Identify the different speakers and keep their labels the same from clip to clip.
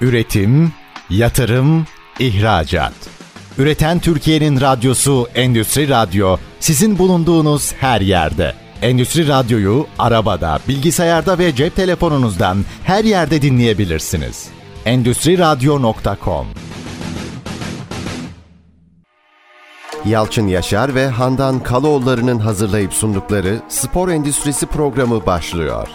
Speaker 1: Üretim, yatırım, ihracat. Üreten Türkiye'nin radyosu Endüstri Radyo sizin bulunduğunuz her yerde. Endüstri Radyo'yu arabada, bilgisayarda ve cep telefonunuzdan her yerde dinleyebilirsiniz. Endüstri Radyo.com
Speaker 2: Yalçın Yaşar ve Handan Kaloğulları'nın hazırlayıp sundukları Spor Endüstrisi programı başlıyor.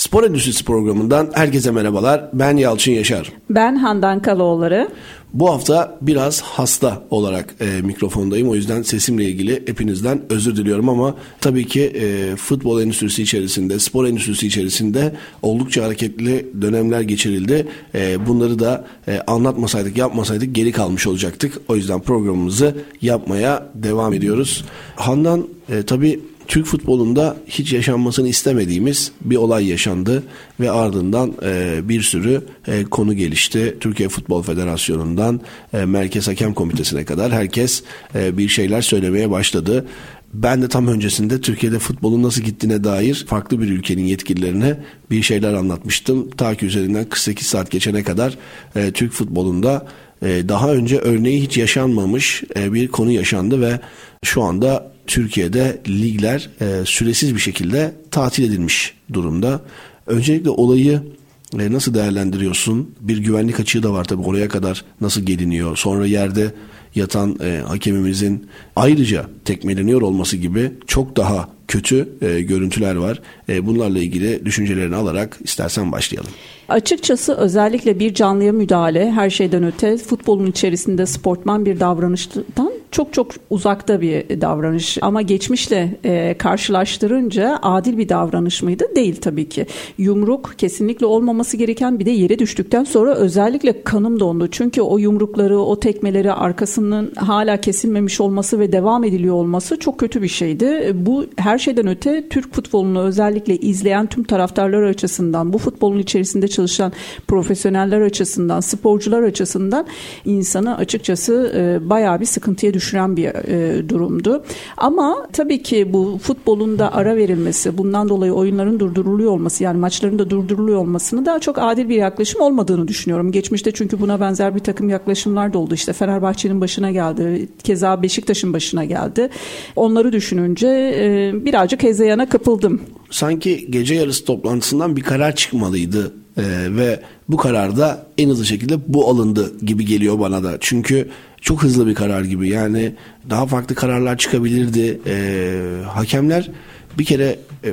Speaker 3: Spor Endüstrisi programından herkese merhabalar. Ben Yalçın Yaşar.
Speaker 4: Ben Handan Kaloğulları.
Speaker 3: Bu hafta biraz hasta olarak e, mikrofondayım. O yüzden sesimle ilgili hepinizden özür diliyorum ama tabii ki e, futbol endüstrisi içerisinde, spor endüstrisi içerisinde oldukça hareketli dönemler geçirildi. E, bunları da e, anlatmasaydık, yapmasaydık geri kalmış olacaktık. O yüzden programımızı yapmaya devam ediyoruz. Handan e, tabii Türk futbolunda hiç yaşanmasını istemediğimiz bir olay yaşandı ve ardından e, bir sürü e, konu gelişti. Türkiye Futbol Federasyonu'ndan e, Merkez Hakem Komitesi'ne kadar herkes e, bir şeyler söylemeye başladı. Ben de tam öncesinde Türkiye'de futbolun nasıl gittiğine dair farklı bir ülkenin yetkililerine bir şeyler anlatmıştım. Ta ki üzerinden 48 saat geçene kadar e, Türk futbolunda e, daha önce örneği hiç yaşanmamış e, bir konu yaşandı ve şu anda Türkiye'de ligler e, süresiz bir şekilde tatil edilmiş durumda. Öncelikle olayı e, nasıl değerlendiriyorsun? Bir güvenlik açığı da var tabii oraya kadar nasıl geliniyor? Sonra yerde yatan e, hakemimizin ayrıca tekmeleniyor olması gibi çok daha kötü e, görüntüler var. E, bunlarla ilgili düşüncelerini alarak istersen başlayalım.
Speaker 4: Açıkçası özellikle bir canlıya müdahale her şeyden öte futbolun içerisinde sportman bir davranıştan çok çok uzakta bir davranış. Ama geçmişle e, karşılaştırınca adil bir davranış mıydı? Değil tabii ki. Yumruk kesinlikle olmaması gereken bir de yere düştükten sonra özellikle kanım dondu. Çünkü o yumrukları, o tekmeleri arkasının hala kesilmemiş olması ve devam ediliyor olması çok kötü bir şeydi. Bu her şeyden öte Türk futbolunu özellikle izleyen tüm taraftarlar açısından, bu futbolun içerisinde çalışan profesyoneller açısından, sporcular açısından insanı açıkçası e, bayağı bir sıkıntıya düşüren bir e, durumdu. Ama tabii ki bu futbolun da ara verilmesi, bundan dolayı oyunların durduruluyor olması, yani maçların da durduruluyor olmasını daha çok adil bir yaklaşım olmadığını düşünüyorum. Geçmişte çünkü buna benzer bir takım yaklaşımlar da oldu. İşte Fenerbahçe'nin başına geldi, keza Beşiktaş'ın başına geldi. Onları düşününce e, birazcık hezeyana kapıldım.
Speaker 3: Sanki gece yarısı toplantısından bir karar çıkmalıydı ee, ve bu karar da en hızlı şekilde bu alındı gibi geliyor bana da. Çünkü çok hızlı bir karar gibi yani daha farklı kararlar çıkabilirdi. Ee, hakemler bir kere e,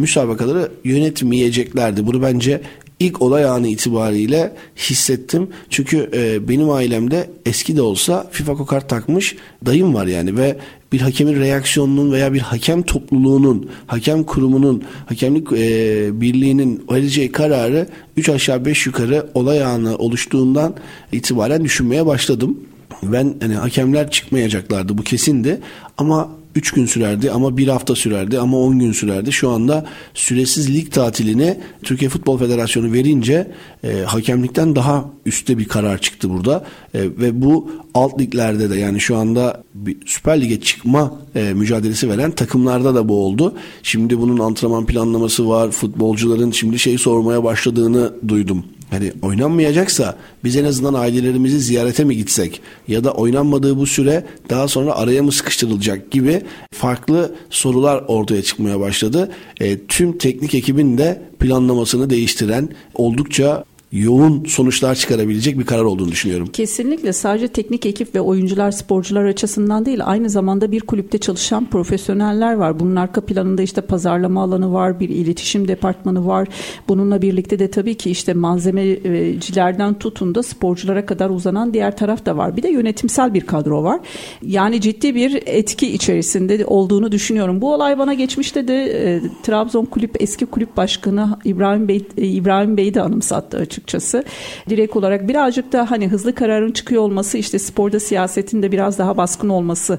Speaker 3: müsabakaları yönetmeyeceklerdi. Bunu bence ilk olay anı itibariyle hissettim. Çünkü e, benim ailemde eski de olsa FIFA kokart takmış dayım var yani ve bir hakemin reaksiyonunun veya bir hakem topluluğunun, hakem kurumunun, hakemlik e, birliğinin vereceği kararı 3 aşağı 5 yukarı olay anı oluştuğundan itibaren düşünmeye başladım. Ben hani hakemler çıkmayacaklardı bu kesindi ama 3 gün sürerdi ama bir hafta sürerdi ama 10 gün sürerdi. Şu anda süresiz lig tatilini Türkiye Futbol Federasyonu verince e, hakemlikten daha üstte bir karar çıktı burada. E, ve bu alt liglerde de yani şu anda bir Süper Lig'e çıkma e, mücadelesi veren takımlarda da bu oldu. Şimdi bunun antrenman planlaması var. Futbolcuların şimdi şey sormaya başladığını duydum Hani oynanmayacaksa biz en azından ailelerimizi ziyarete mi gitsek ya da oynanmadığı bu süre daha sonra araya mı sıkıştırılacak gibi farklı sorular ortaya çıkmaya başladı. E, tüm teknik ekibin de planlamasını değiştiren oldukça yoğun sonuçlar çıkarabilecek bir karar olduğunu düşünüyorum.
Speaker 4: Kesinlikle sadece teknik ekip ve oyuncular, sporcular açısından değil aynı zamanda bir kulüpte çalışan profesyoneller var. Bunun arka planında işte pazarlama alanı var, bir iletişim departmanı var. Bununla birlikte de tabii ki işte malzemecilerden tutun da sporculara kadar uzanan diğer taraf da var. Bir de yönetimsel bir kadro var. Yani ciddi bir etki içerisinde olduğunu düşünüyorum. Bu olay bana geçmişte de e, Trabzon kulüp eski kulüp başkanı İbrahim Bey e, İbrahim Bey'i de anımsattı açıkçası açıkçası. Direkt olarak birazcık da hani hızlı kararın çıkıyor olması işte sporda siyasetin de biraz daha baskın olmasını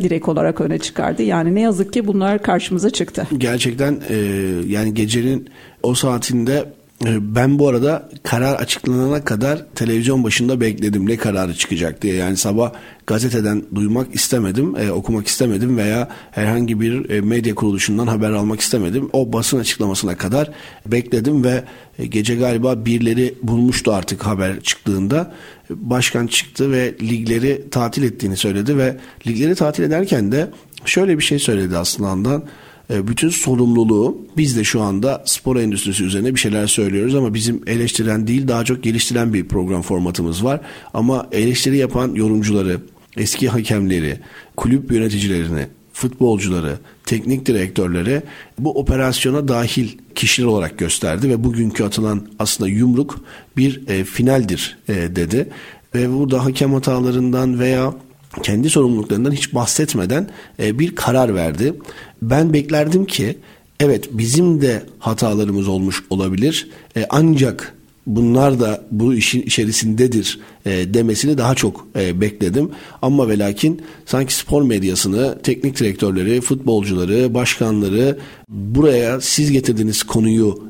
Speaker 4: direkt olarak öne çıkardı. Yani ne yazık ki bunlar karşımıza çıktı.
Speaker 3: Gerçekten e, yani gecenin o saatinde ben bu arada karar açıklanana kadar televizyon başında bekledim ne kararı çıkacak diye. Yani sabah gazeteden duymak istemedim, e, okumak istemedim veya herhangi bir e, medya kuruluşundan haber almak istemedim. O basın açıklamasına kadar bekledim ve e, gece galiba birileri bulmuştu artık haber çıktığında. Başkan çıktı ve ligleri tatil ettiğini söyledi ve ligleri tatil ederken de şöyle bir şey söyledi aslında bütün sorumluluğu biz de şu anda spor endüstrisi üzerine bir şeyler söylüyoruz ama bizim eleştiren değil daha çok geliştiren bir program formatımız var. Ama eleştiri yapan yorumcuları, eski hakemleri, kulüp yöneticilerini, futbolcuları, teknik direktörleri bu operasyona dahil kişiler olarak gösterdi ve bugünkü atılan aslında yumruk bir e, finaldir e, dedi. Ve burada hakem hatalarından veya kendi sorumluluklarından hiç bahsetmeden e, bir karar verdi. Ben beklerdim ki evet bizim de hatalarımız olmuş olabilir e, ancak bunlar da bu işin içerisindedir e, demesini daha çok e, bekledim. Ama ve lakin sanki spor medyasını, teknik direktörleri, futbolcuları, başkanları buraya siz getirdiğiniz konuyu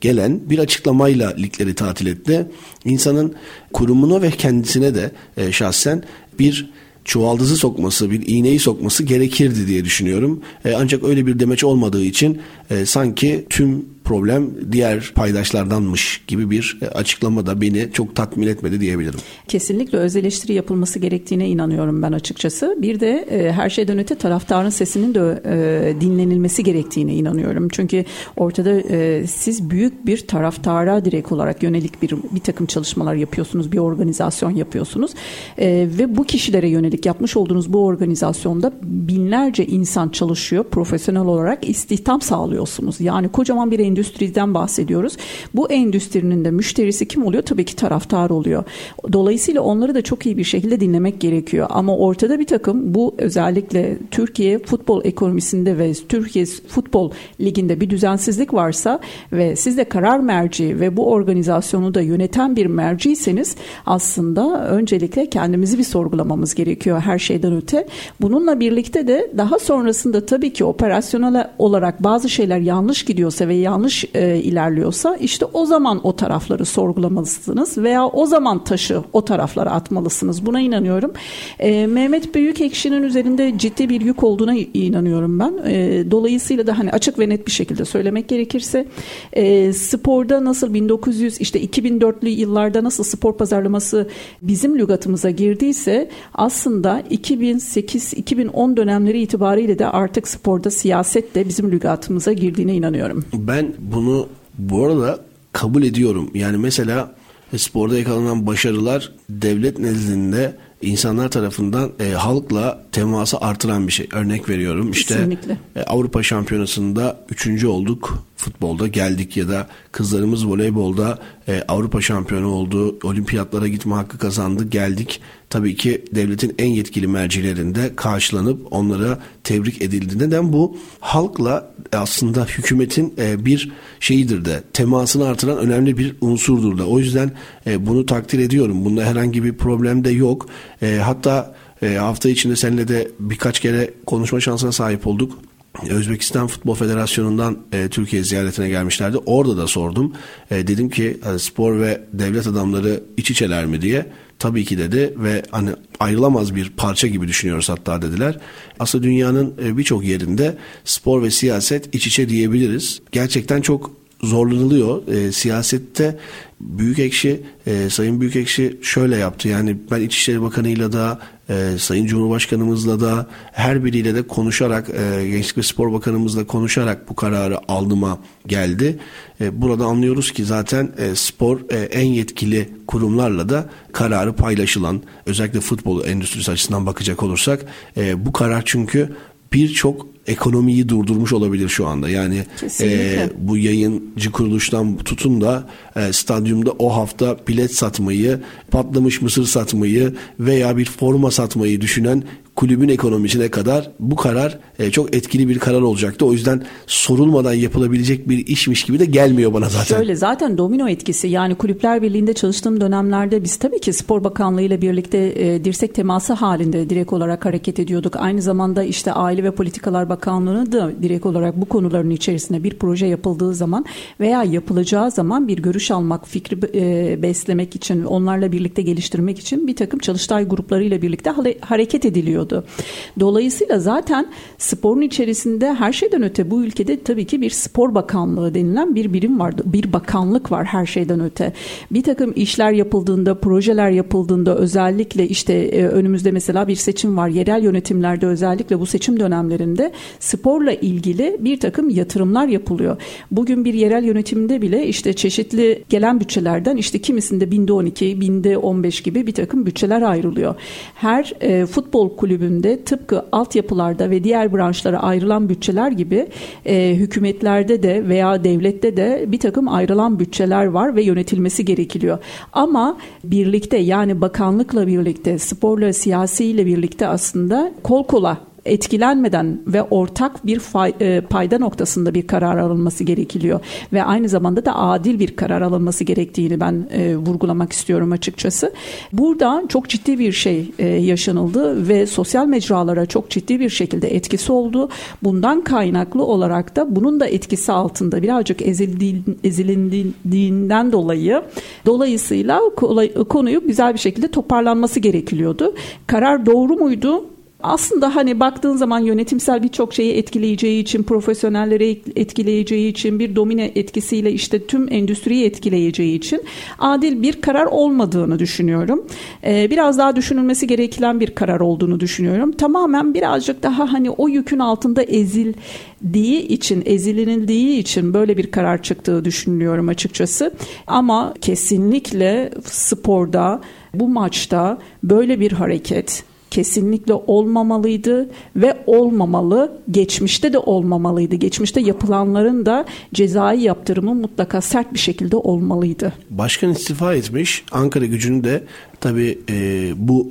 Speaker 3: gelen bir açıklamayla ligleri tatil etti. İnsanın kurumuna ve kendisine de e, şahsen bir çuvaldızı sokması, bir iğneyi sokması gerekirdi diye düşünüyorum. E, ancak öyle bir demeç olmadığı için e, sanki tüm problem diğer paydaşlardanmış gibi bir e, açıklama da beni çok tatmin etmedi diyebilirim.
Speaker 4: Kesinlikle öz eleştiri yapılması gerektiğine inanıyorum ben açıkçası. Bir de e, her şeyden öte taraftarın sesinin de e, dinlenilmesi gerektiğine inanıyorum. Çünkü ortada e, siz büyük bir taraftara direkt olarak yönelik bir bir takım çalışmalar yapıyorsunuz, bir organizasyon yapıyorsunuz e, ve bu kişilere yönelik yapmış olduğunuz bu organizasyonda binlerce insan çalışıyor, profesyonel olarak istihdam sağlıyorsunuz. Yani kocaman bir endüstriden bahsediyoruz. Bu endüstrinin de müşterisi kim oluyor? Tabii ki taraftar oluyor. Dolayısıyla onları da çok iyi bir şekilde dinlemek gerekiyor. Ama ortada bir takım bu özellikle Türkiye futbol ekonomisinde ve Türkiye Futbol Ligi'nde bir düzensizlik varsa ve siz de karar merci ve bu organizasyonu da yöneten bir merciyseniz aslında öncelikle kendimizi bir sorgulamamız gerekiyor her şeyden öte. Bununla birlikte de daha sonrasında tabii ki operasyonel olarak bazı şeyler yanlış gidiyorsa ve yanlış yanlış e, ilerliyorsa işte o zaman o tarafları sorgulamalısınız veya o zaman taşı o taraflara atmalısınız. Buna inanıyorum. E, Mehmet Büyükekşi'nin üzerinde ciddi bir yük olduğuna inanıyorum ben. E, dolayısıyla da hani açık ve net bir şekilde söylemek gerekirse e, sporda nasıl 1900 işte 2004'lü yıllarda nasıl spor pazarlaması bizim lügatımıza girdiyse aslında 2008-2010 dönemleri itibariyle de artık sporda siyaset de bizim lügatımıza girdiğine inanıyorum.
Speaker 3: Ben bunu bu arada kabul ediyorum. Yani mesela sporda yakalanan başarılar devlet nezdinde insanlar tarafından e, halkla teması artıran bir şey. Örnek veriyorum işte e, Avrupa Şampiyonası'nda üçüncü olduk futbolda geldik ya da kızlarımız voleybolda e, Avrupa şampiyonu oldu, olimpiyatlara gitme hakkı kazandı, geldik. Tabii ki devletin en yetkili mercilerinde karşılanıp onlara tebrik edildi. Neden bu? Halkla aslında hükümetin e, bir şeyidir de temasını artıran önemli bir unsurdur da. O yüzden e, bunu takdir ediyorum. Bunda herhangi bir problem de yok. E, hatta e, hafta içinde seninle de birkaç kere konuşma şansına sahip olduk. Özbekistan Futbol Federasyonu'ndan e, Türkiye ziyaretine gelmişlerdi. Orada da sordum. E, dedim ki hani spor ve devlet adamları iç içeler mi diye. Tabii ki dedi ve hani ayrılamaz bir parça gibi düşünüyoruz hatta dediler. Aslında dünyanın e, birçok yerinde spor ve siyaset iç içe diyebiliriz. Gerçekten çok zorlanılıyor. E, siyasette Büyük Ekşi, e, Sayın Büyük Ekşi şöyle yaptı. Yani ben İçişleri Bakanı'yla da e, Sayın Cumhurbaşkanımızla da her biriyle de konuşarak e, Gençlik ve Spor Bakanımızla konuşarak bu kararı aldıma geldi. E, burada anlıyoruz ki zaten e, spor e, en yetkili kurumlarla da kararı paylaşılan özellikle futbol endüstrisi açısından bakacak olursak e, bu karar çünkü birçok ekonomiyi durdurmuş olabilir şu anda. Yani e, bu yayıncı kuruluştan tutun da e, stadyumda o hafta bilet satmayı, patlamış mısır satmayı veya bir forma satmayı düşünen kulübün ekonomisine kadar bu karar e, çok etkili bir karar olacaktı. O yüzden sorulmadan yapılabilecek bir işmiş gibi de gelmiyor bana zaten.
Speaker 4: Şöyle zaten domino etkisi yani kulüpler birliğinde çalıştığım dönemlerde biz tabii ki spor bakanlığı ile birlikte e, dirsek teması halinde direkt olarak hareket ediyorduk. Aynı zamanda işte aile ve politikalar Bakanlığı'na da direkt olarak bu konuların içerisinde bir proje yapıldığı zaman veya yapılacağı zaman bir görüş almak, fikri e, beslemek için, onlarla birlikte geliştirmek için bir takım çalıştay gruplarıyla birlikte hareket ediliyordu. Dolayısıyla zaten sporun içerisinde her şeyden öte bu ülkede tabii ki bir spor bakanlığı denilen bir birim vardı. Bir bakanlık var her şeyden öte. Bir takım işler yapıldığında, projeler yapıldığında özellikle işte e, önümüzde mesela bir seçim var. Yerel yönetimlerde özellikle bu seçim dönemlerinde sporla ilgili bir takım yatırımlar yapılıyor. Bugün bir yerel yönetimde bile işte çeşitli gelen bütçelerden işte kimisinde binde 12, binde 15 gibi bir takım bütçeler ayrılıyor. Her e, futbol kulübünde tıpkı altyapılarda ve diğer branşlara ayrılan bütçeler gibi e, hükümetlerde de veya devlette de bir takım ayrılan bütçeler var ve yönetilmesi gerekiyor. Ama birlikte yani bakanlıkla birlikte sporla siyasiyle birlikte aslında kol kola etkilenmeden ve ortak bir e, payda noktasında bir karar alınması gerekiyor ve aynı zamanda da adil bir karar alınması gerektiğini ben e, vurgulamak istiyorum açıkçası. Burada çok ciddi bir şey e, yaşanıldı ve sosyal mecralara çok ciddi bir şekilde etkisi oldu. Bundan kaynaklı olarak da bunun da etkisi altında birazcık ezildi, ezilindiğinden dolayı dolayısıyla konuyu güzel bir şekilde toparlanması gerekiyordu. Karar doğru muydu? Aslında hani baktığın zaman yönetimsel birçok şeyi etkileyeceği için, profesyonelleri etkileyeceği için, bir domine etkisiyle işte tüm endüstriyi etkileyeceği için adil bir karar olmadığını düşünüyorum. Ee, biraz daha düşünülmesi gereken bir karar olduğunu düşünüyorum. Tamamen birazcık daha hani o yükün altında ezildiği için, ezilinildiği için böyle bir karar çıktığı düşünüyorum açıkçası. Ama kesinlikle sporda bu maçta böyle bir hareket kesinlikle olmamalıydı ve olmamalı. Geçmişte de olmamalıydı. Geçmişte yapılanların da cezai yaptırımı mutlaka sert bir şekilde olmalıydı.
Speaker 3: Başkan istifa etmiş. Ankara gücünü de tabii e, bu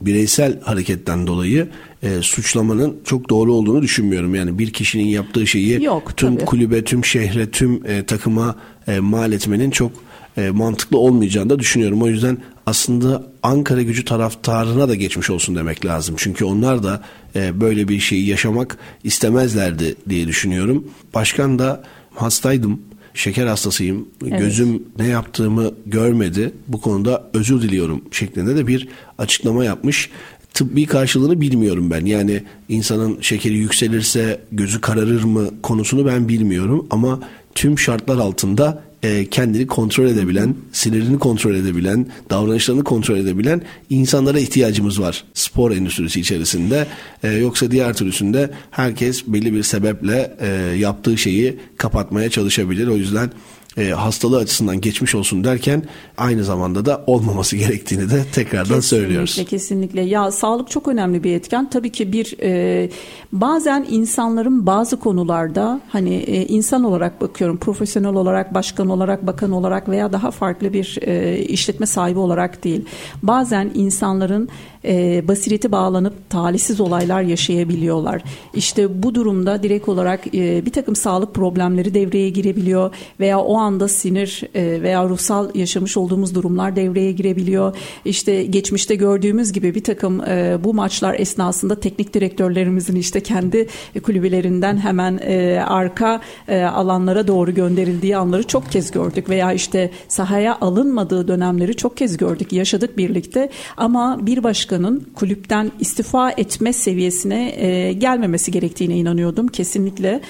Speaker 3: bireysel hareketten dolayı e, suçlamanın çok doğru olduğunu düşünmüyorum. Yani bir kişinin yaptığı şeyi Yok, tüm tabii. kulübe, tüm şehre, tüm e, takıma e, mal etmenin çok e, mantıklı olmayacağını da düşünüyorum. O yüzden aslında Ankara gücü taraftarına da geçmiş olsun demek lazım. Çünkü onlar da e, böyle bir şeyi yaşamak istemezlerdi diye düşünüyorum. Başkan da hastaydım şeker hastasıyım. Evet. Gözüm ne yaptığımı görmedi. Bu konuda özür diliyorum şeklinde de bir açıklama yapmış. Tıbbi karşılığını bilmiyorum ben. Yani insanın şekeri yükselirse gözü kararır mı konusunu ben bilmiyorum ama tüm şartlar altında e, kendini kontrol edebilen, sinirini kontrol edebilen, davranışlarını kontrol edebilen insanlara ihtiyacımız var spor endüstrisi içerisinde. E, yoksa diğer türlüsünde herkes belli bir sebeple e, yaptığı şeyi kapatmaya çalışabilir. O yüzden e, hastalığı açısından geçmiş olsun derken aynı zamanda da olmaması gerektiğini de tekrardan kesinlikle, söylüyoruz.
Speaker 4: Kesinlikle kesinlikle. Ya sağlık çok önemli bir etken. Tabii ki bir e, bazen insanların bazı konularda hani e, insan olarak bakıyorum, profesyonel olarak, başkan olarak, bakan olarak veya daha farklı bir e, işletme sahibi olarak değil. Bazen insanların e, basireti bağlanıp talihsiz olaylar yaşayabiliyorlar. İşte bu durumda direkt olarak e, bir takım sağlık problemleri devreye girebiliyor veya o anda sinir e, veya ruhsal yaşamış olduğumuz durumlar devreye girebiliyor. İşte geçmişte gördüğümüz gibi bir takım e, bu maçlar esnasında teknik direktörlerimizin işte kendi kulübelerinden hemen e, arka alanlara doğru gönderildiği anları çok kez gördük veya işte sahaya alınmadığı dönemleri çok kez gördük, yaşadık birlikte. Ama bir başkanın kulüpten istifa etme seviyesine gelmemesi gerektiğine inanıyordum kesinlikle.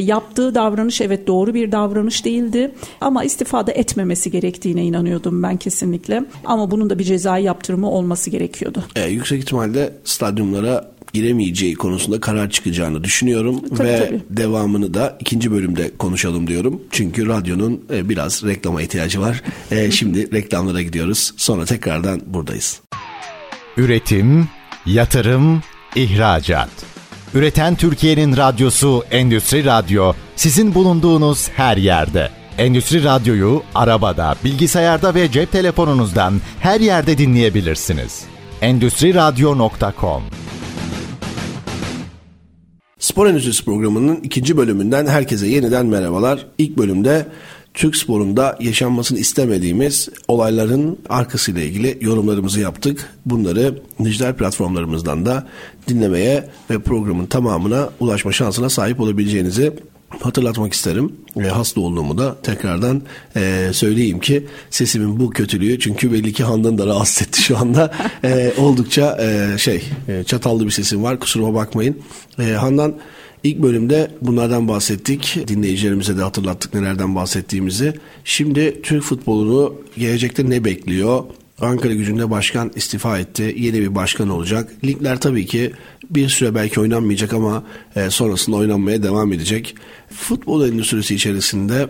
Speaker 4: Yaptığı davranış evet doğru bir davranış değildi ama istifada etmemesi gerektiğine inanıyordum ben kesinlikle. Ama bunun da bir cezai yaptırımı olması gerekiyordu.
Speaker 3: E, yüksek ihtimalle stadyumlara giremeyeceği konusunda karar çıkacağını düşünüyorum tabii, ve tabii. devamını da ikinci bölümde konuşalım diyorum. Çünkü radyonun e, biraz reklama ihtiyacı var. E, şimdi reklamlara gidiyoruz. Sonra tekrardan buradayız.
Speaker 1: Üretim, yatırım, ihracat. Üreten Türkiye'nin radyosu Endüstri Radyo sizin bulunduğunuz her yerde. Endüstri Radyo'yu arabada, bilgisayarda ve cep telefonunuzdan her yerde dinleyebilirsiniz. Endüstri Radyo.com
Speaker 3: Spor Endüstrisi programının ikinci bölümünden herkese yeniden merhabalar. İlk bölümde Türk sporunda yaşanmasını istemediğimiz olayların arkasıyla ilgili yorumlarımızı yaptık. Bunları dijital platformlarımızdan da dinlemeye ve programın tamamına ulaşma şansına sahip olabileceğinizi hatırlatmak isterim. E, hasta olduğumu da tekrardan e, söyleyeyim ki sesimin bu kötülüğü çünkü belli ki Handan da rahatsız etti şu anda. E, oldukça e, şey e, çatallı bir sesim var kusuruma bakmayın. E, Handan ilk bölümde bunlardan bahsettik. Dinleyicilerimize de hatırlattık nelerden bahsettiğimizi. Şimdi Türk futbolunu gelecekte ne bekliyor? Ankara gücünde başkan istifa etti. Yeni bir başkan olacak. Ligler tabii ki bir süre belki oynanmayacak ama e, sonrasında oynanmaya devam edecek. Futbol endüstrisi içerisinde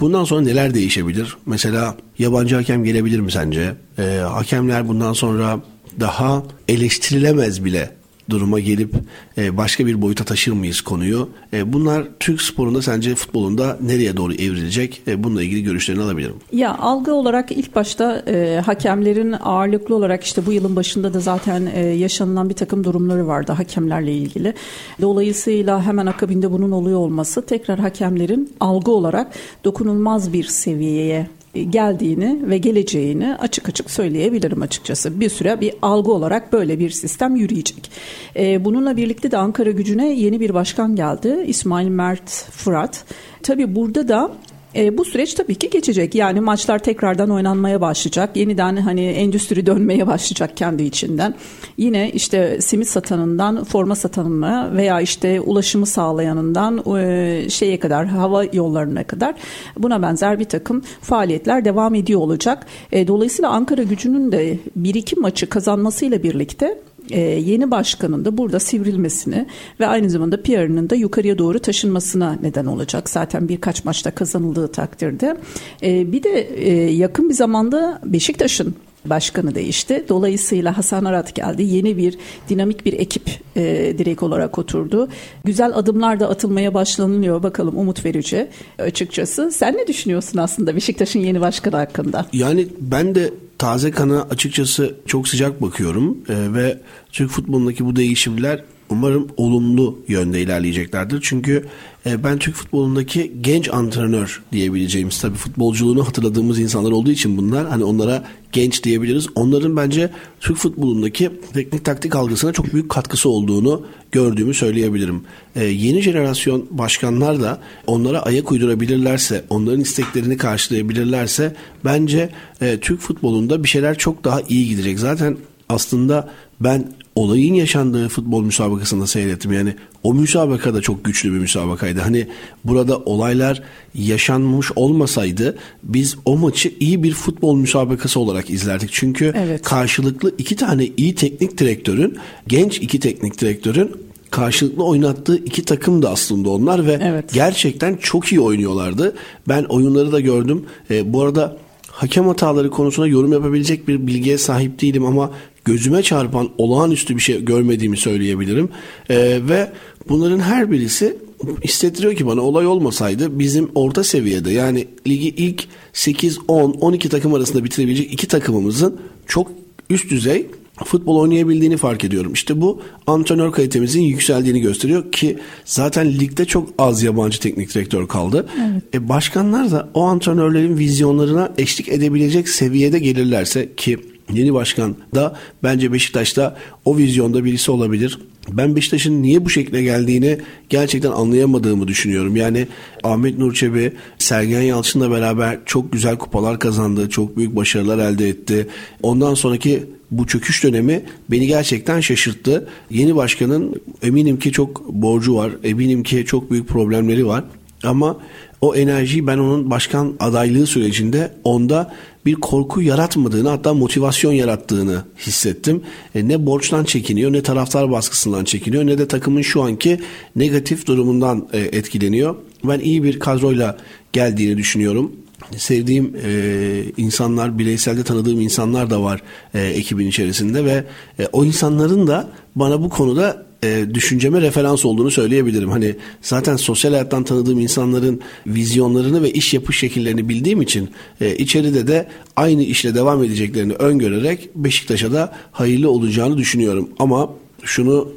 Speaker 3: bundan sonra neler değişebilir? Mesela yabancı hakem gelebilir mi sence? E, hakemler bundan sonra daha eleştirilemez bile duruma gelip e, başka bir boyuta taşır mıyız konuyu? E, bunlar Türk sporunda sence futbolunda nereye doğru evrilecek? E, bununla ilgili görüşlerini alabilirim.
Speaker 4: Ya algı olarak ilk başta e, hakemlerin ağırlıklı olarak işte bu yılın başında da zaten e, yaşanılan bir takım durumları vardı hakemlerle ilgili. Dolayısıyla hemen akabinde bunun oluyor olması tekrar hakemlerin algı olarak dokunulmaz bir seviyeye geldiğini ve geleceğini açık açık söyleyebilirim açıkçası. Bir süre bir algı olarak böyle bir sistem yürüyecek. Ee, bununla birlikte de Ankara gücüne yeni bir başkan geldi. İsmail Mert Fırat. Tabii burada da e, bu süreç tabii ki geçecek. Yani maçlar tekrardan oynanmaya başlayacak. Yeniden hani endüstri dönmeye başlayacak kendi içinden. Yine işte simit satanından forma satanına veya işte ulaşımı sağlayanından e, şeye kadar hava yollarına kadar buna benzer bir takım faaliyetler devam ediyor olacak. E, dolayısıyla Ankara gücünün de bir iki maçı kazanmasıyla birlikte e, yeni başkanın da burada sivrilmesini ve aynı zamanda PR'ının da yukarıya doğru taşınmasına neden olacak. Zaten birkaç maçta kazanıldığı takdirde. E, bir de e, yakın bir zamanda Beşiktaş'ın başkanı değişti. Dolayısıyla Hasan Arat geldi. Yeni bir dinamik bir ekip e, direkt olarak oturdu. Güzel adımlar da atılmaya başlanılıyor. Bakalım umut verici açıkçası. Sen ne düşünüyorsun aslında Beşiktaş'ın yeni başkanı hakkında?
Speaker 3: Yani ben de taze kana açıkçası çok sıcak bakıyorum e, ve Türk futbolundaki bu değişimler umarım olumlu yönde ilerleyeceklerdir. Çünkü e, ben Türk futbolundaki genç antrenör diyebileceğimiz tabii futbolculuğunu hatırladığımız insanlar olduğu için bunlar hani onlara genç diyebiliriz. Onların bence Türk futbolundaki teknik taktik algısına çok büyük katkısı olduğunu gördüğümü söyleyebilirim. Ee, yeni jenerasyon başkanlar da onlara ayak uydurabilirlerse, onların isteklerini karşılayabilirlerse bence e, Türk futbolunda bir şeyler çok daha iyi gidecek. Zaten aslında ben olayın yaşandığı futbol müsabakasında seyrettim. Yani o müsabaka da çok güçlü bir müsabakaydı. Hani burada olaylar yaşanmış olmasaydı biz o maçı iyi bir futbol müsabakası olarak izlerdik. Çünkü evet. karşılıklı iki tane iyi teknik direktörün, genç iki teknik direktörün karşılıklı oynattığı iki takım da aslında onlar ve evet. gerçekten çok iyi oynuyorlardı. Ben oyunları da gördüm. E, bu arada hakem hataları konusunda yorum yapabilecek bir bilgiye sahip değilim ama gözüme çarpan olağanüstü bir şey görmediğimi söyleyebilirim. Ee, ve bunların her birisi hissettiriyor ki bana olay olmasaydı bizim orta seviyede yani ligi ilk 8, 10, 12 takım arasında bitirebilecek iki takımımızın çok üst düzey futbol oynayabildiğini fark ediyorum. İşte bu antrenör kalitemizin yükseldiğini gösteriyor ki zaten ligde çok az yabancı teknik direktör kaldı. Evet. E başkanlar da o antrenörlerin vizyonlarına eşlik edebilecek seviyede gelirlerse ki Yeni başkan da bence Beşiktaş'ta o vizyonda birisi olabilir. Ben Beşiktaş'ın niye bu şekilde geldiğini gerçekten anlayamadığımı düşünüyorum. Yani Ahmet Nur Çebi, Sergen Yalçın'la beraber çok güzel kupalar kazandı, çok büyük başarılar elde etti. Ondan sonraki bu çöküş dönemi beni gerçekten şaşırttı. Yeni başkanın eminim ki çok borcu var, eminim ki çok büyük problemleri var. Ama o enerjiyi ben onun başkan adaylığı sürecinde onda bir korku yaratmadığını hatta motivasyon yarattığını hissettim. E, ne borçtan çekiniyor ne taraftar baskısından çekiniyor ne de takımın şu anki negatif durumundan e, etkileniyor. Ben iyi bir kadroyla geldiğini düşünüyorum sevdiğim e, insanlar, bireyselde tanıdığım insanlar da var e, ekibin içerisinde ve e, o insanların da bana bu konuda e, düşünceme referans olduğunu söyleyebilirim. Hani zaten sosyal hayattan tanıdığım insanların vizyonlarını ve iş yapış şekillerini bildiğim için e, içeride de aynı işle devam edeceklerini öngörerek Beşiktaş'a da hayırlı olacağını düşünüyorum. Ama şunu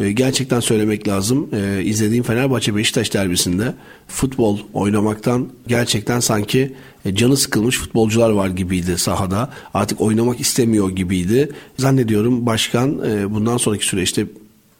Speaker 3: e, gerçekten söylemek lazım. E, izlediğim Fenerbahçe Beşiktaş derbisinde futbol oynamaktan gerçekten sanki e, canı sıkılmış futbolcular var gibiydi sahada. Artık oynamak istemiyor gibiydi. Zannediyorum başkan e, bundan sonraki süreçte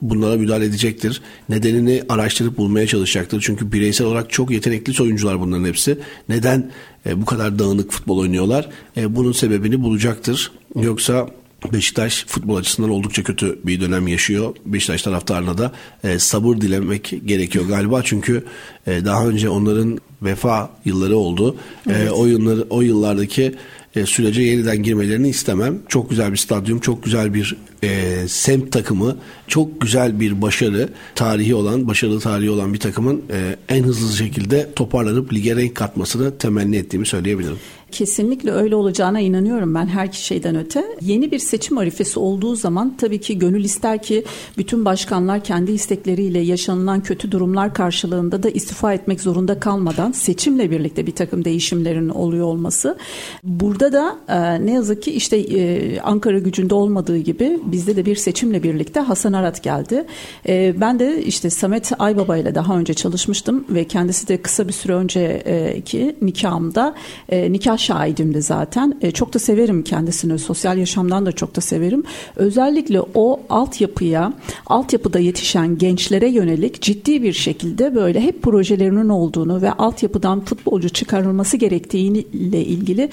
Speaker 3: bunlara müdahale edecektir. Nedenini araştırıp bulmaya çalışacaktır. Çünkü bireysel olarak çok yetenekli oyuncular bunların hepsi. Neden e, bu kadar dağınık futbol oynuyorlar? E, bunun sebebini bulacaktır. Yoksa Beşiktaş futbol açısından oldukça kötü bir dönem yaşıyor. Beşiktaş taraftarına da e, sabır dilemek gerekiyor galiba. Çünkü e, daha önce onların vefa yılları oldu. E, evet. E, o yılları o yıllardaki e, sürece yeniden girmelerini istemem. Çok güzel bir stadyum, çok güzel bir e, semt takımı, çok güzel bir başarı tarihi olan, başarılı tarihi olan bir takımın e, en hızlı şekilde toparlanıp lige renk katmasını temenni ettiğimi söyleyebilirim.
Speaker 4: Kesinlikle öyle olacağına inanıyorum ben her şeyden öte. Yeni bir seçim arifesi olduğu zaman tabii ki gönül ister ki bütün başkanlar kendi istekleriyle yaşanılan kötü durumlar karşılığında da istifa etmek zorunda kalmadan seçimle birlikte bir takım değişimlerin oluyor olması. Burada da e, ne yazık ki işte e, Ankara gücünde olmadığı gibi bizde de bir seçimle birlikte Hasan Arat geldi. E, ben de işte Samet Aybaba ile daha önce çalışmıştım ve kendisi de kısa bir süre önceki nikahımda e, nikah şahidimdi zaten. E, çok da severim kendisini. Sosyal yaşamdan da çok da severim. Özellikle o altyapıya, altyapıda yetişen gençlere yönelik ciddi bir şekilde böyle hep projelerinin olduğunu ve altyapıdan futbolcu çıkarılması gerektiğiyle ilgili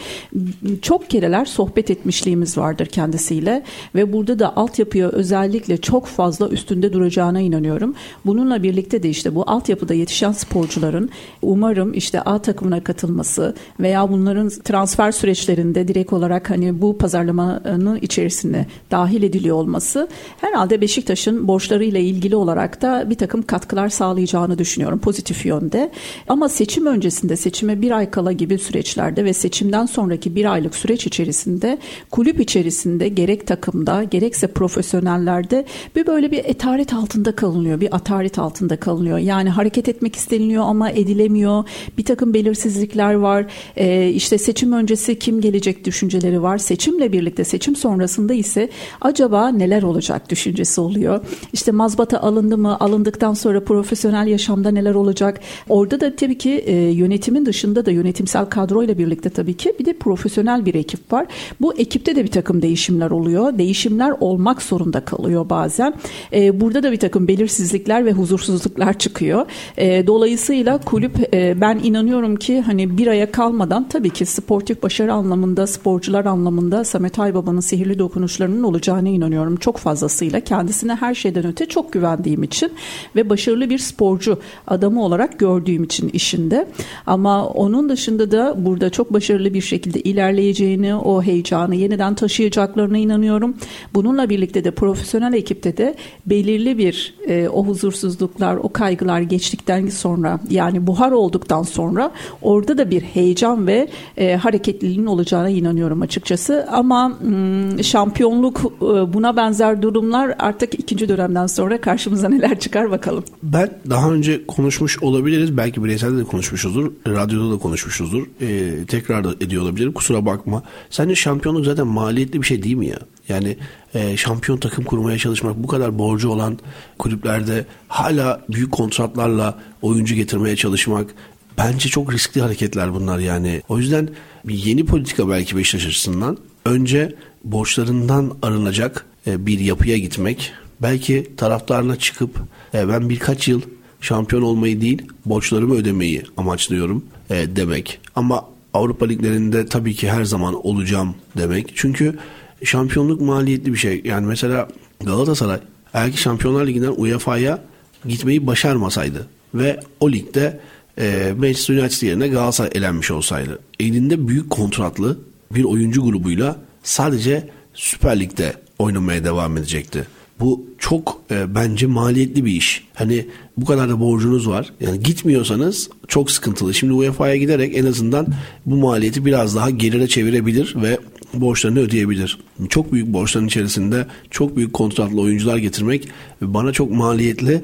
Speaker 4: çok kereler sohbet etmişliğimiz vardır kendisiyle ve burada da altyapıya özellikle çok fazla üstünde duracağına inanıyorum. Bununla birlikte de işte bu altyapıda yetişen sporcuların umarım işte A takımına katılması veya bunların transfer süreçlerinde direkt olarak hani bu pazarlamanın içerisine dahil ediliyor olması herhalde Beşiktaş'ın borçlarıyla ilgili olarak da bir takım katkılar sağlayacağını düşünüyorum pozitif yönde. Ama seçim öncesinde seçime bir ay kala gibi süreçlerde ve seçimden sonraki bir aylık süreç içerisinde kulüp içerisinde gerek takımda gerekse profesyonellerde bir böyle bir etaret altında kalınıyor. Bir ataret altında kalınıyor. Yani hareket etmek isteniliyor ama edilemiyor. Bir takım belirsizlikler var. Ee, işte seçim öncesi kim gelecek düşünceleri var. Seçimle birlikte seçim sonrasında ise acaba neler olacak düşüncesi oluyor. İşte mazbata alındı mı? Alındıktan sonra profesyonel yaşamda neler olacak? Orada da tabii ki e, yönetimin dışında da yönetimsel kadroyla birlikte tabii ki bir de profesyonel bir ekip var. Bu ekipte de bir takım değişimler oluyor. Değişimler olmak zorunda kalıyor bazen. E, burada da bir takım belirsizlikler ve huzursuzluklar çıkıyor. E, dolayısıyla kulüp e, ben inanıyorum ki hani bir aya kalmadan tabii ki sportif başarı anlamında, sporcular anlamında Samet Aybaba'nın sihirli dokunuşlarının olacağına inanıyorum çok fazlasıyla. Kendisine her şeyden öte çok güvendiğim için ve başarılı bir sporcu adamı olarak gördüğüm için işinde. Ama onun dışında da burada çok başarılı bir şekilde ilerleyeceğini, o heyecanı yeniden taşıyacaklarına inanıyorum. Bununla birlikte de profesyonel ekipte de belirli bir e, o huzursuzluklar, o kaygılar geçtikten sonra yani buhar olduktan sonra orada da bir heyecan ve e, hareketliliğin olacağına inanıyorum açıkçası. Ama m, şampiyonluk e, buna benzer durumlar artık ikinci dönemden sonra karşımıza neler çıkar bakalım.
Speaker 3: Ben daha önce konuşmuş olabiliriz. Belki bireyselde de konuşmuşuzdur. Radyoda da konuşmuşuzdur. E, tekrar da ediyor olabilirim. Kusura bakma. Sence şampiyonluk zaten maliyetli bir şey değil mi ya? Yani e, şampiyon takım kurmaya çalışmak bu kadar borcu olan kulüplerde hala büyük kontratlarla oyuncu getirmeye çalışmak bence çok riskli hareketler bunlar yani. O yüzden yeni politika belki Beşiktaş açısından önce borçlarından arınacak e, bir yapıya gitmek. Belki taraftarına çıkıp e, ben birkaç yıl şampiyon olmayı değil borçlarımı ödemeyi amaçlıyorum e, demek. Ama Avrupa liglerinde tabii ki her zaman olacağım demek. Çünkü şampiyonluk maliyetli bir şey. Yani mesela Galatasaray eğer ki Şampiyonlar Ligi'nden UEFA'ya gitmeyi başarmasaydı ve o ligde e, Manchester United yerine Galatasaray elenmiş olsaydı elinde büyük kontratlı bir oyuncu grubuyla sadece Süper Lig'de oynamaya devam edecekti. Bu çok e, bence maliyetli bir iş. Hani bu kadar da borcunuz var. Yani gitmiyorsanız çok sıkıntılı. Şimdi UEFA'ya giderek en azından bu maliyeti biraz daha geride çevirebilir ve borçlarını ödeyebilir. Çok büyük borçların içerisinde çok büyük kontratlı oyuncular getirmek bana çok maliyetli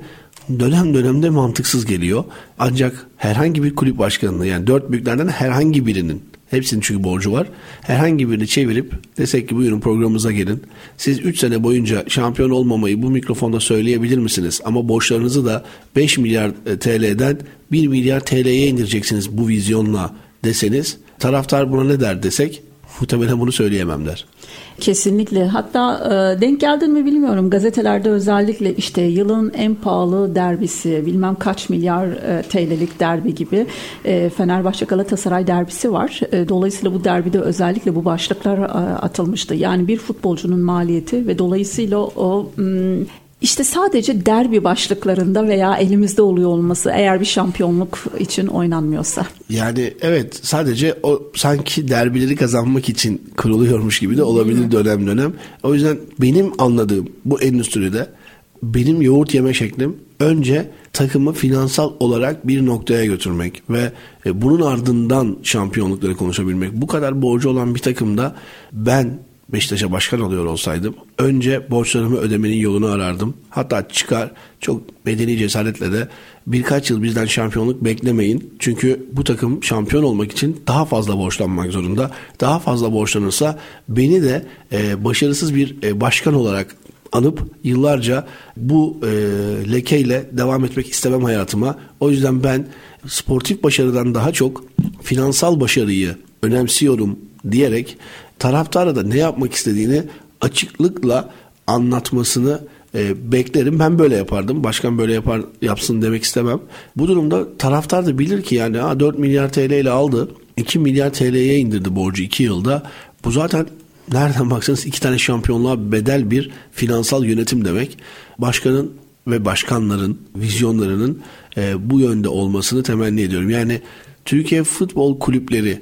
Speaker 3: dönem dönemde mantıksız geliyor. Ancak herhangi bir kulüp başkanını yani dört büyüklerden herhangi birinin Hepsinin çünkü borcu var. Herhangi birini çevirip desek ki buyurun programımıza gelin. Siz 3 sene boyunca şampiyon olmamayı bu mikrofonda söyleyebilir misiniz? Ama borçlarınızı da 5 milyar e, TL'den 1 milyar TL'ye indireceksiniz bu vizyonla deseniz taraftar buna ne der desek muhtemelen bunu söyleyemem der.
Speaker 4: Kesinlikle. Hatta e, denk geldin mi bilmiyorum. Gazetelerde özellikle işte yılın en pahalı derbisi, bilmem kaç milyar e, TL'lik derbi gibi e, Fenerbahçe Galatasaray derbisi var. E, dolayısıyla bu derbide özellikle bu başlıklar e, atılmıştı. Yani bir futbolcunun maliyeti ve dolayısıyla o m, işte sadece derbi başlıklarında veya elimizde oluyor olması eğer bir şampiyonluk için oynanmıyorsa.
Speaker 3: Yani evet sadece o sanki derbileri kazanmak için kuruluyormuş gibi de olabilir dönem dönem. O yüzden benim anladığım bu endüstride benim yoğurt yeme şeklim önce takımı finansal olarak bir noktaya götürmek ve e, bunun ardından şampiyonlukları konuşabilmek. Bu kadar borcu olan bir takımda ben Beşiktaş'a başkan oluyor olsaydım önce borçlarımı ödemenin yolunu arardım. Hatta çıkar çok medeni cesaretle de birkaç yıl bizden şampiyonluk beklemeyin. Çünkü bu takım şampiyon olmak için daha fazla borçlanmak zorunda. Daha fazla borçlanırsa beni de e, başarısız bir e, başkan olarak anıp yıllarca bu e, lekeyle devam etmek istemem hayatıma. O yüzden ben sportif başarıdan daha çok finansal başarıyı önemsiyorum diyerek taraftara da ne yapmak istediğini açıklıkla anlatmasını e, beklerim. Ben böyle yapardım. Başkan böyle yapar yapsın demek istemem. Bu durumda taraftar da bilir ki yani ha, 4 milyar TL ile aldı. 2 milyar TL'ye indirdi borcu 2 yılda. Bu zaten nereden baksanız iki tane şampiyonluğa bedel bir finansal yönetim demek. Başkanın ve başkanların vizyonlarının e, bu yönde olmasını temenni ediyorum. Yani Türkiye futbol kulüpleri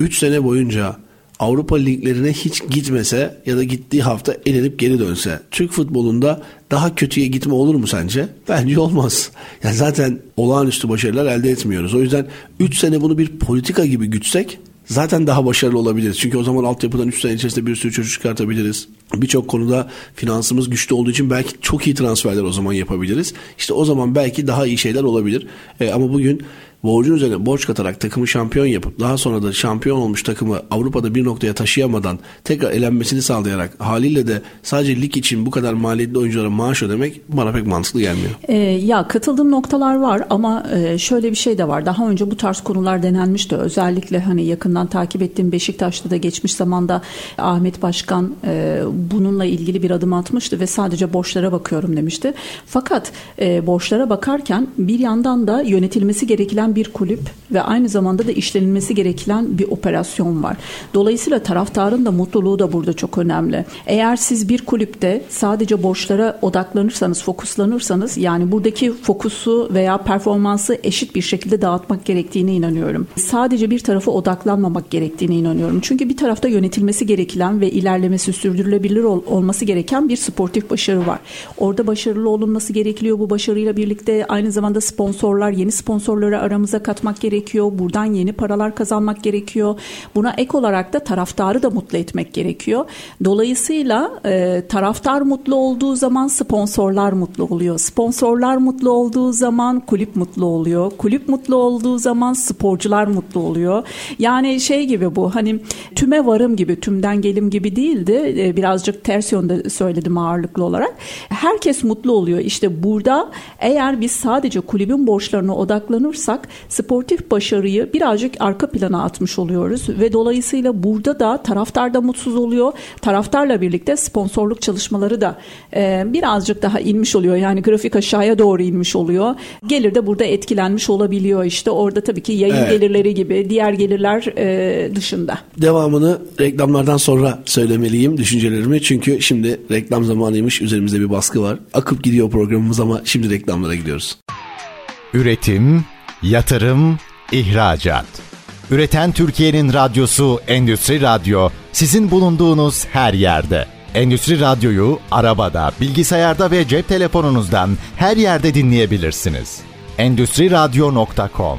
Speaker 3: 3 sene boyunca Avrupa liglerine hiç gitmese ya da gittiği hafta elenip geri dönse Türk futbolunda daha kötüye gitme olur mu sence? Bence olmaz. Yani zaten olağanüstü başarılar elde etmiyoruz. O yüzden 3 sene bunu bir politika gibi gütsek zaten daha başarılı olabiliriz. Çünkü o zaman altyapıdan 3 sene içerisinde bir sürü çocuk çıkartabiliriz. Birçok konuda finansımız güçlü olduğu için belki çok iyi transferler o zaman yapabiliriz. İşte o zaman belki daha iyi şeyler olabilir. E, ama bugün borcun üzerine borç katarak takımı şampiyon yapıp daha sonra da şampiyon olmuş takımı Avrupa'da bir noktaya taşıyamadan tekrar elenmesini sağlayarak haliyle de sadece lig için bu kadar maliyetli oyunculara maaş ödemek bana pek mantıklı gelmiyor.
Speaker 4: E, ya katıldığım noktalar var ama e, şöyle bir şey de var. Daha önce bu tarz konular denenmişti. Özellikle hani yakından takip ettiğim Beşiktaş'ta da geçmiş zamanda Ahmet Başkan e, bununla ilgili bir adım atmıştı ve sadece borçlara bakıyorum demişti. Fakat e, borçlara bakarken bir yandan da yönetilmesi gereken bir kulüp ve aynı zamanda da işlenilmesi gereken bir operasyon var. Dolayısıyla taraftarın da mutluluğu da burada çok önemli. Eğer siz bir kulüpte sadece borçlara odaklanırsanız, fokuslanırsanız yani buradaki fokusu veya performansı eşit bir şekilde dağıtmak gerektiğine inanıyorum. Sadece bir tarafa odaklanmamak gerektiğine inanıyorum. Çünkü bir tarafta yönetilmesi gereken ve ilerlemesi sürdürülebilir ol, olması gereken bir sportif başarı var. Orada başarılı olunması gerekiyor. Bu başarıyla birlikte aynı zamanda sponsorlar, yeni sponsorları aramıza katmak gerekiyor. Buradan yeni paralar kazanmak gerekiyor. Buna ek olarak da taraftarı da mutlu etmek gerekiyor. Dolayısıyla e, taraftar mutlu olduğu zaman sponsorlar mutlu oluyor. Sponsorlar mutlu olduğu zaman kulüp mutlu oluyor. Kulüp mutlu olduğu zaman sporcular mutlu oluyor. Yani şey gibi bu hani tüme varım gibi tümden gelim gibi değildi. E, birazcık ters yönde söyledim ağırlıklı olarak. Herkes mutlu oluyor. İşte burada eğer biz sadece kulübün borçlarına odaklanırsak sportif başarıyı birazcık arka plana atmış oluyoruz ve dolayısıyla burada da taraftar da mutsuz oluyor. Taraftarla birlikte sponsorluk çalışmaları da e, birazcık daha inmiş oluyor. Yani grafik aşağıya doğru inmiş oluyor. Gelir de burada etkilenmiş olabiliyor işte. Orada tabii ki yayın evet. gelirleri gibi diğer gelirler e, dışında.
Speaker 3: Devamını reklamlardan sonra söylemeliyim düşüncelerimi. Çünkü şimdi reklam zamanıymış. Üzerimizde bir baskı var. Akıp gidiyor programımız ama şimdi reklamlara gidiyoruz.
Speaker 1: Üretim, yatırım, ihracat. Üreten Türkiye'nin radyosu Endüstri Radyo sizin bulunduğunuz her yerde. Endüstri Radyo'yu arabada, bilgisayarda ve cep telefonunuzdan her yerde dinleyebilirsiniz. Endüstri Radyo.com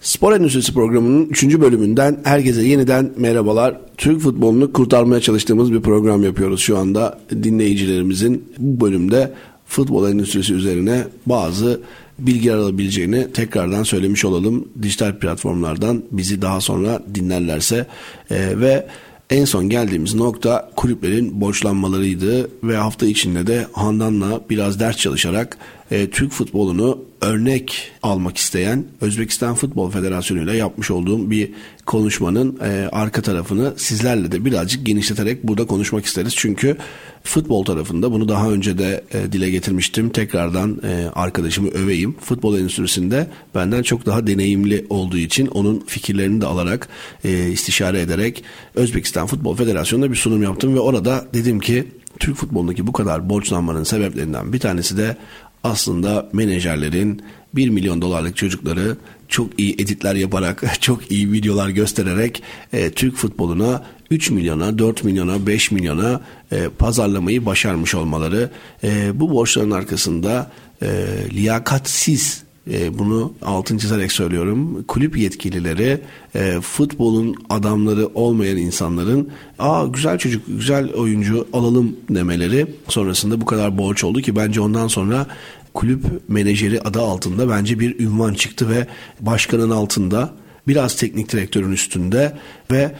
Speaker 3: Spor Endüstrisi programının 3. bölümünden herkese yeniden merhabalar. Türk futbolunu kurtarmaya çalıştığımız bir program yapıyoruz şu anda. Dinleyicilerimizin bu bölümde futbol endüstrisi üzerine bazı bilgi alabileceğini tekrardan söylemiş olalım. Dijital platformlardan bizi daha sonra dinlerlerse e, ve en son geldiğimiz nokta kulüplerin borçlanmalarıydı ve hafta içinde de Handan'la biraz ders çalışarak e, Türk futbolunu örnek almak isteyen Özbekistan Futbol Federasyonu ile yapmış olduğum bir konuşmanın e, arka tarafını sizlerle de birazcık genişleterek burada konuşmak isteriz. Çünkü futbol tarafında bunu daha önce de e, dile getirmiştim. Tekrardan e, arkadaşımı öveyim. Futbol endüstrisinde benden çok daha deneyimli olduğu için onun fikirlerini de alarak e, istişare ederek Özbekistan Futbol Federasyonu'na bir sunum yaptım ve orada dedim ki Türk futbolundaki bu kadar borçlanmanın sebeplerinden bir tanesi de aslında menajerlerin 1 milyon dolarlık çocukları çok iyi editler yaparak, çok iyi videolar göstererek e, Türk futboluna 3 milyona, 4 milyona, 5 milyona e, pazarlamayı başarmış olmaları. E, bu borçların arkasında e, liyakatsiz e, bunu altın çizerek söylüyorum. Kulüp yetkilileri e, futbolun adamları olmayan insanların aa güzel çocuk, güzel oyuncu alalım demeleri sonrasında bu kadar borç oldu ki bence ondan sonra kulüp menajeri adı altında bence bir ünvan çıktı ve başkanın altında biraz teknik direktörün üstünde ve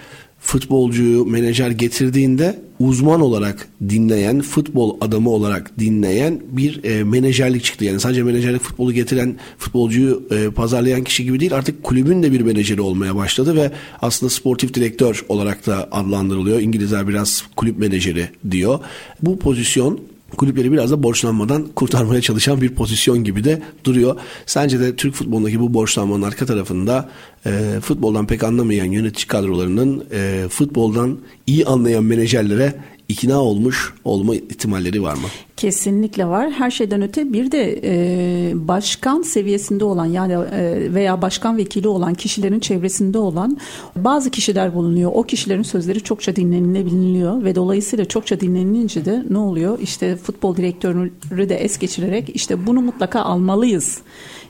Speaker 3: futbolcuyu menajer getirdiğinde uzman olarak dinleyen, futbol adamı olarak dinleyen bir e, menajerlik çıktı. Yani sadece menajerlik futbolu getiren, futbolcuyu e, pazarlayan kişi gibi değil artık kulübün de bir menajeri olmaya başladı ve aslında sportif direktör olarak da adlandırılıyor. İngilizler biraz kulüp menajeri diyor. Bu pozisyon kulüpleri biraz da borçlanmadan kurtarmaya çalışan bir pozisyon gibi de duruyor. Sence de Türk futbolundaki bu borçlanmanın arka tarafında e, futboldan pek anlamayan yönetici kadrolarının e, futboldan iyi anlayan menajerlere ikna olmuş olma ihtimalleri var mı?
Speaker 4: Kesinlikle var. Her şeyden öte bir de e, başkan seviyesinde olan yani e, veya başkan vekili olan kişilerin çevresinde olan bazı kişiler bulunuyor. O kişilerin sözleri çokça dinlenilebiliyor ve dolayısıyla çokça dinlenilince de ne oluyor? İşte futbol direktörü de es geçirerek işte bunu mutlaka almalıyız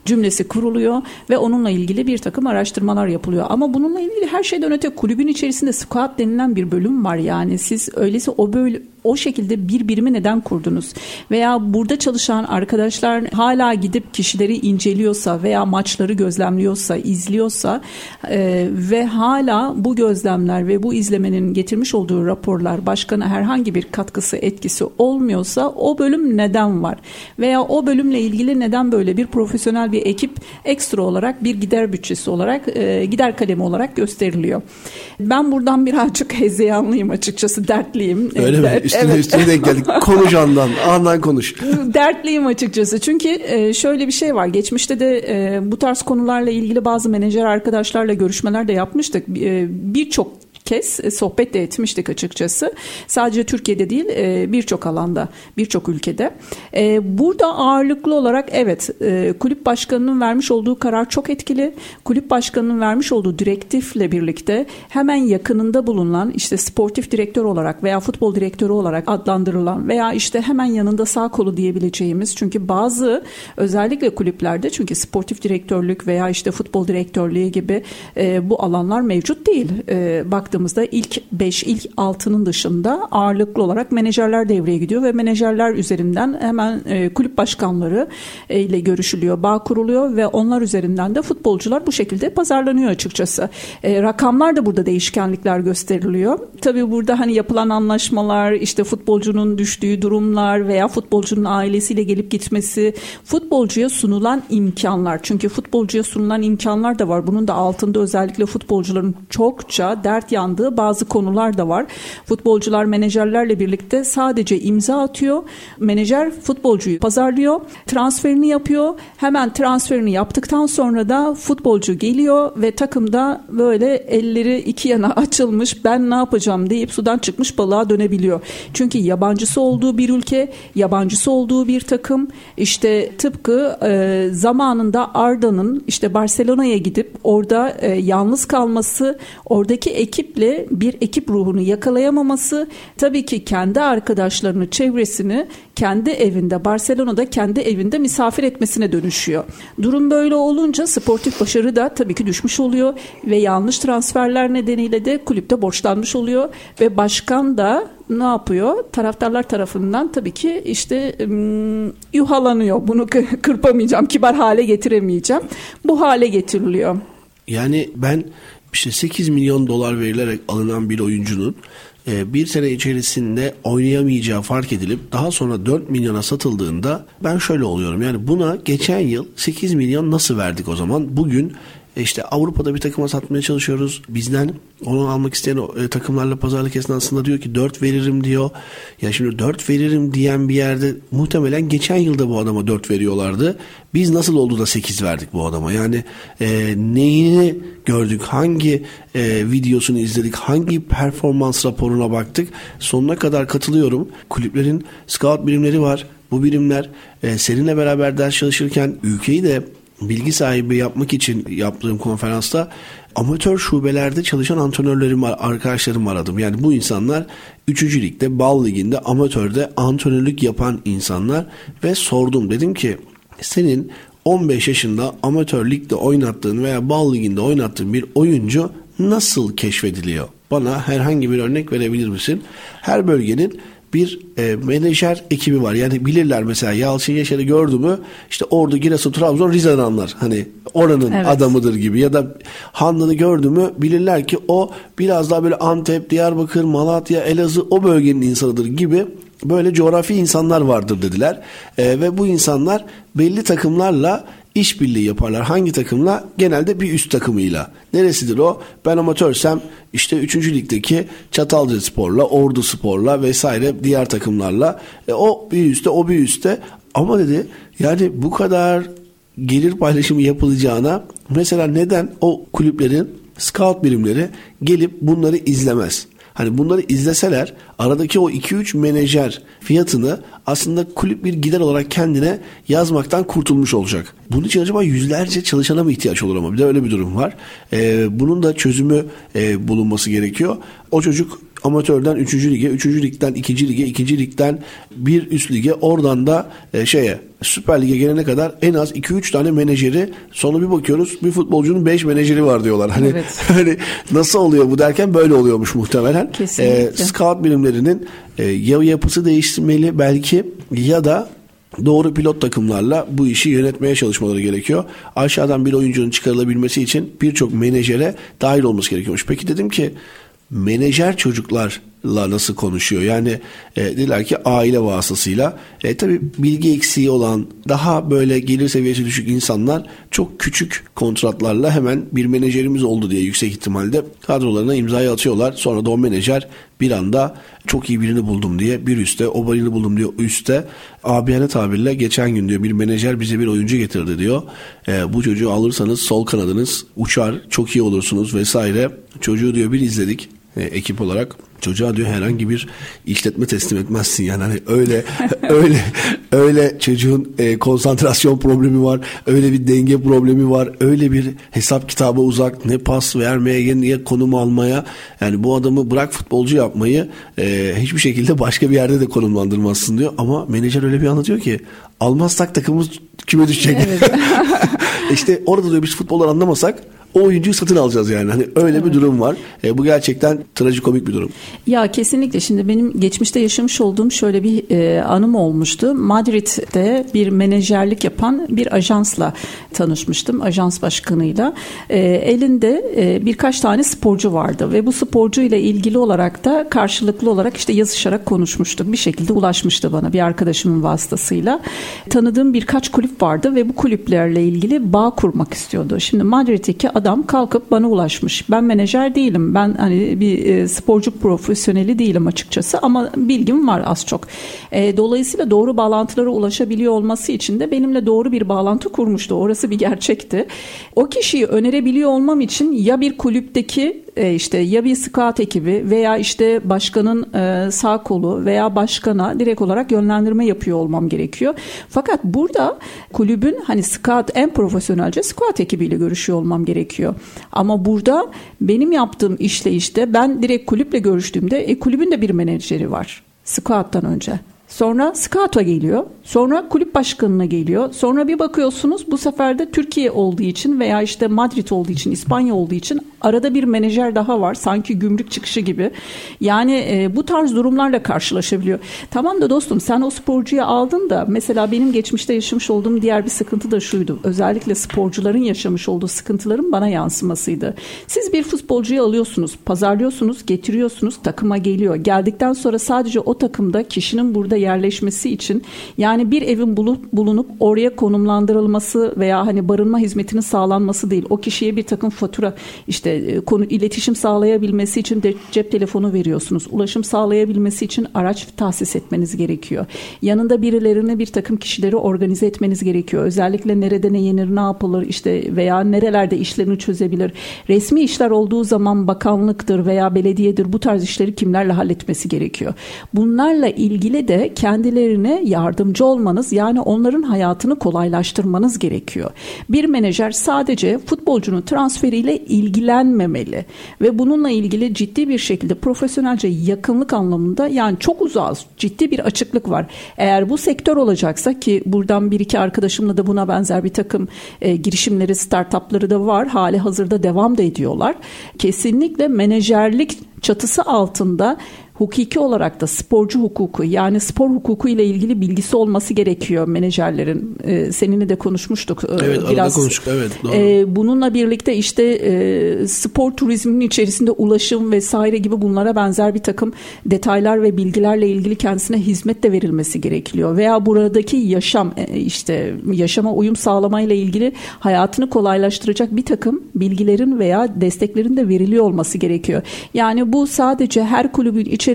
Speaker 4: cümlesi kuruluyor ve onunla ilgili bir takım araştırmalar yapılıyor. Ama bununla ilgili her şeyden öte kulübün içerisinde squad denilen bir bölüm var. Yani siz öyleyse o böyle o şekilde bir birimi neden kurdunuz? Veya burada çalışan arkadaşlar hala gidip kişileri inceliyorsa veya maçları gözlemliyorsa, izliyorsa e, ve hala bu gözlemler ve bu izlemenin getirmiş olduğu raporlar başkana herhangi bir katkısı, etkisi olmuyorsa o bölüm neden var? Veya o bölümle ilgili neden böyle bir profesyonel bir ekip ekstra olarak bir gider bütçesi olarak, e, gider kalemi olarak gösteriliyor. Ben buradan birazcık hezeyanlıyım açıkçası, dertliyim.
Speaker 3: Öyle mi? Üstüne evet. üstüne denk geldik. Konuş andan, andan konuş.
Speaker 4: Dertliyim açıkçası. Çünkü e, şöyle bir şey var. Geçmişte de e, bu tarz konularla ilgili bazı menajer arkadaşlarla görüşmeler de yapmıştık. E, birçok kez e, sohbet de etmiştik açıkçası. Sadece Türkiye'de değil e, birçok alanda, birçok ülkede. E, burada ağırlıklı olarak evet kulüp başkanının vermiş olduğu karar çok etkili. Kulüp başkanının vermiş olduğu direktifle birlikte hemen yakınında bulunan işte sportif direktör olarak veya futbol direktörü olarak adlandırılan veya işte hemen yanında sağ kolu diyebileceğimiz çünkü bazı özellikle kulüplerde çünkü sportif direktörlük veya işte futbol direktörlüğü gibi bu alanlar mevcut değil. Baktığımız baktığımızda ilk 5, ilk 6'nın dışında ağırlıklı olarak menajerler devreye gidiyor ve menajerler üzerinden hemen e, kulüp başkanları e, ile görüşülüyor, bağ kuruluyor ve onlar üzerinden de futbolcular bu şekilde pazarlanıyor açıkçası. E, rakamlar da burada değişkenlikler gösteriliyor. Tabii burada hani yapılan anlaşmalar, işte futbolcunun düştüğü durumlar veya futbolcunun ailesiyle gelip gitmesi, futbolcuya sunulan imkanlar. Çünkü futbolcuya sunulan imkanlar da var. Bunun da altında özellikle futbolcuların çokça dert yan yandığı bazı konular da var. Futbolcular menajerlerle birlikte sadece imza atıyor. Menajer futbolcuyu pazarlıyor. Transferini yapıyor. Hemen transferini yaptıktan sonra da futbolcu geliyor ve takımda böyle elleri iki yana açılmış ben ne yapacağım deyip sudan çıkmış balığa dönebiliyor. Çünkü yabancısı olduğu bir ülke, yabancısı olduğu bir takım işte tıpkı e, zamanında Arda'nın işte Barcelona'ya gidip orada e, yalnız kalması, oradaki ekiple bir ekip ruhunu yakalayamaması tabii ki kendi arkadaşlarını, çevresini kendi evinde, Barcelona'da kendi evinde misafir etmesine dönüşüyor. Durum böyle olunca sportif başarı da tabii ki düşmüş oluyor ve yanlış transferler nedeniyle de kulüpte borçlanmış oluyor ve başkan da ne yapıyor? Taraftarlar tarafından tabii ki işte yuhalanıyor. Bunu kırpamayacağım, kibar hale getiremeyeceğim. Bu hale getiriliyor.
Speaker 3: Yani ben işte 8 milyon dolar verilerek alınan bir oyuncunun e, bir sene içerisinde oynayamayacağı fark edilip daha sonra 4 milyona satıldığında ben şöyle oluyorum. Yani buna geçen yıl 8 milyon nasıl verdik o zaman? Bugün işte Avrupa'da bir takıma satmaya çalışıyoruz. Bizden onu almak isteyen e, takımlarla pazarlık esnasında diyor ki 4 veririm diyor. Ya şimdi 4 veririm diyen bir yerde muhtemelen geçen yılda bu adama 4 veriyorlardı. Biz nasıl oldu da 8 verdik bu adama? Yani e, neyini gördük? Hangi e, videosunu izledik? Hangi performans raporuna baktık? Sonuna kadar katılıyorum. Kulüplerin scout birimleri var. Bu birimler e, seninle beraber ders çalışırken ülkeyi de bilgi sahibi yapmak için yaptığım konferansta amatör şubelerde çalışan antrenörlerim arkadaşlarım aradım. Yani bu insanlar 3. ligde, bal liginde, amatörde antrenörlük yapan insanlar ve sordum. Dedim ki senin 15 yaşında amatör ligde oynattığın veya bal liginde oynattığın bir oyuncu nasıl keşfediliyor? Bana herhangi bir örnek verebilir misin? Her bölgenin bir e, menajer ekibi var. Yani bilirler mesela Yalçın Yaşar'ı gördü mü işte Ordu, Giresun, Trabzon, Rize'den anlar. Hani oranın evet. adamıdır gibi ya da Hanlı'nı gördü mü bilirler ki o biraz daha böyle Antep, Diyarbakır, Malatya, Elazığ o bölgenin insanıdır gibi böyle coğrafi insanlar vardır dediler. E, ve bu insanlar belli takımlarla işbirliği yaparlar. Hangi takımla? Genelde bir üst takımıyla. Neresidir o? Ben amatörsem işte 3. ligdeki Çatalca Spor'la, Ordu Spor'la vesaire diğer takımlarla. E, o bir üstte, o bir üstte. Ama dedi yani bu kadar gelir paylaşımı yapılacağına mesela neden o kulüplerin scout birimleri gelip bunları izlemez? Hani bunları izleseler aradaki o 2-3 menajer fiyatını aslında kulüp bir gider olarak kendine yazmaktan kurtulmuş olacak. Bunun için acaba yüzlerce çalışana mı ihtiyaç olur ama bir de öyle bir durum var. Ee, bunun da çözümü e, bulunması gerekiyor. O çocuk amatörden 3. lige, 3. ligden 2. lige, 2. ligden bir üst lige, oradan da e, şeye Süper Lig'e gelene kadar en az 2-3 tane menajeri sonra bir bakıyoruz bir futbolcunun 5 menajeri var diyorlar. Hani, evet. hani nasıl oluyor bu derken böyle oluyormuş muhtemelen.
Speaker 4: Kesinlikle.
Speaker 3: E, scout bilimlerinin e, ya yapısı değiştirmeli belki ya da doğru pilot takımlarla bu işi yönetmeye çalışmaları gerekiyor. Aşağıdan bir oyuncunun çıkarılabilmesi için birçok menajere dahil olması gerekiyormuş. Peki dedim ki menajer çocuklarla nasıl konuşuyor? Yani e, dediler ki aile vasıtasıyla. E, tabii bilgi eksiği olan daha böyle gelir seviyesi düşük insanlar çok küçük kontratlarla hemen bir menajerimiz oldu diye yüksek ihtimalle kadrolarına imzayı atıyorlar. Sonra da o menajer bir anda çok iyi birini buldum diye bir üstte o birini buldum diyor üstte abiyane tabirle geçen gün diyor bir menajer bize bir oyuncu getirdi diyor. E, bu çocuğu alırsanız sol kanadınız uçar çok iyi olursunuz vesaire. Çocuğu diyor bir izledik e, ekip olarak çocuğa diyor herhangi bir işletme teslim etmezsin. Yani hani öyle öyle öyle çocuğun e, konsantrasyon problemi var öyle bir denge problemi var öyle bir hesap kitaba uzak ne pas vermeye ne konum almaya. Yani bu adamı bırak futbolcu yapmayı e, hiçbir şekilde başka bir yerde de konumlandırmazsın diyor. Ama menajer öyle bir anlatıyor ki almazsak takımımız kime düşecek. Evet. işte orada diyor biz futbollar anlamasak o oyuncuyu satın alacağız yani. Hani öyle evet. bir durum var. E, bu gerçekten trajikomik bir durum.
Speaker 4: Ya kesinlikle. Şimdi benim geçmişte yaşamış olduğum şöyle bir e, anım olmuştu. Madrid'de bir menajerlik yapan bir ajansla tanışmıştım. Ajans başkanıyla. E, elinde e, birkaç tane sporcu vardı ve bu sporcu ile ilgili olarak da karşılıklı olarak işte yazışarak konuşmuştuk. Bir şekilde ulaşmıştı bana bir arkadaşımın vasıtasıyla. Tanıdığım birkaç kulüp vardı ve bu kulüplerle ilgili bağ kurmak istiyordu. Şimdi Madrid'deki adam kalkıp bana ulaşmış. Ben menajer değilim. Ben hani bir e, sporcu profesyoneli değilim açıkçası ama bilgim var az çok. E, dolayısıyla doğru bağlantılara ulaşabiliyor olması için de benimle doğru bir bağlantı kurmuştu. Orası bir gerçekti. O kişiyi önerebiliyor olmam için ya bir kulüpteki e, işte ya bir scout ekibi veya işte başkanın e, sağ kolu veya başkana direkt olarak yönlendirme yapıyor olmam gerekiyor. Fakat burada kulübün hani scout en profesyonelce scout ekibiyle görüşüyor olmam gerekiyor. Ama burada benim yaptığım işle işte ben direkt kulüple görüştüğümde e, kulübün de bir menajeri var scout'tan önce. Sonra Scout'a geliyor. Sonra kulüp başkanına geliyor. Sonra bir bakıyorsunuz bu sefer de Türkiye olduğu için veya işte Madrid olduğu için, İspanya olduğu için Arada bir menajer daha var sanki gümrük çıkışı gibi. Yani e, bu tarz durumlarla karşılaşabiliyor. Tamam da dostum sen o sporcuyu aldın da mesela benim geçmişte yaşamış olduğum diğer bir sıkıntı da şuydu. Özellikle sporcuların yaşamış olduğu sıkıntıların bana yansımasıydı. Siz bir futbolcuyu alıyorsunuz, pazarlıyorsunuz, getiriyorsunuz, takıma geliyor. Geldikten sonra sadece o takımda kişinin burada yerleşmesi için yani bir evin bulup bulunup oraya konumlandırılması veya hani barınma hizmetinin sağlanması değil. O kişiye bir takım fatura işte e, konu iletişim sağlayabilmesi için de cep telefonu veriyorsunuz. Ulaşım sağlayabilmesi için araç tahsis etmeniz gerekiyor. Yanında birilerini bir takım kişileri organize etmeniz gerekiyor. Özellikle nerede ne yenir ne yapılır işte veya nerelerde işlerini çözebilir. Resmi işler olduğu zaman bakanlıktır veya belediyedir bu tarz işleri kimlerle halletmesi gerekiyor. Bunlarla ilgili de kendilerine yardımcı olmanız yani onların hayatını kolaylaştırmanız gerekiyor. Bir menajer sadece futbolcunun transferiyle ilgilenmemeli ve bununla ilgili ciddi bir şekilde profesyonelce yakınlık anlamında yani çok uzağız ciddi bir açıklık var. Eğer bu sektör olacaksa ki buradan bir iki arkadaşımla da buna benzer bir takım e, girişimleri startupları da var hali hazırda devam da ediyorlar. Kesinlikle menajerlik çatısı altında hukuki olarak da sporcu hukuku yani spor hukuku ile ilgili bilgisi olması gerekiyor menajerlerin. E, seninle de konuşmuştuk.
Speaker 3: E, evet biraz. konuştuk evet doğru.
Speaker 4: E, bununla birlikte işte e, spor turizminin içerisinde ulaşım vesaire gibi bunlara benzer bir takım detaylar ve bilgilerle ilgili kendisine hizmet de verilmesi gerekiyor. Veya buradaki yaşam e, işte yaşama uyum sağlamayla ilgili hayatını kolaylaştıracak bir takım bilgilerin veya desteklerin de veriliyor olması gerekiyor. Yani bu sadece her kulübün içerisinde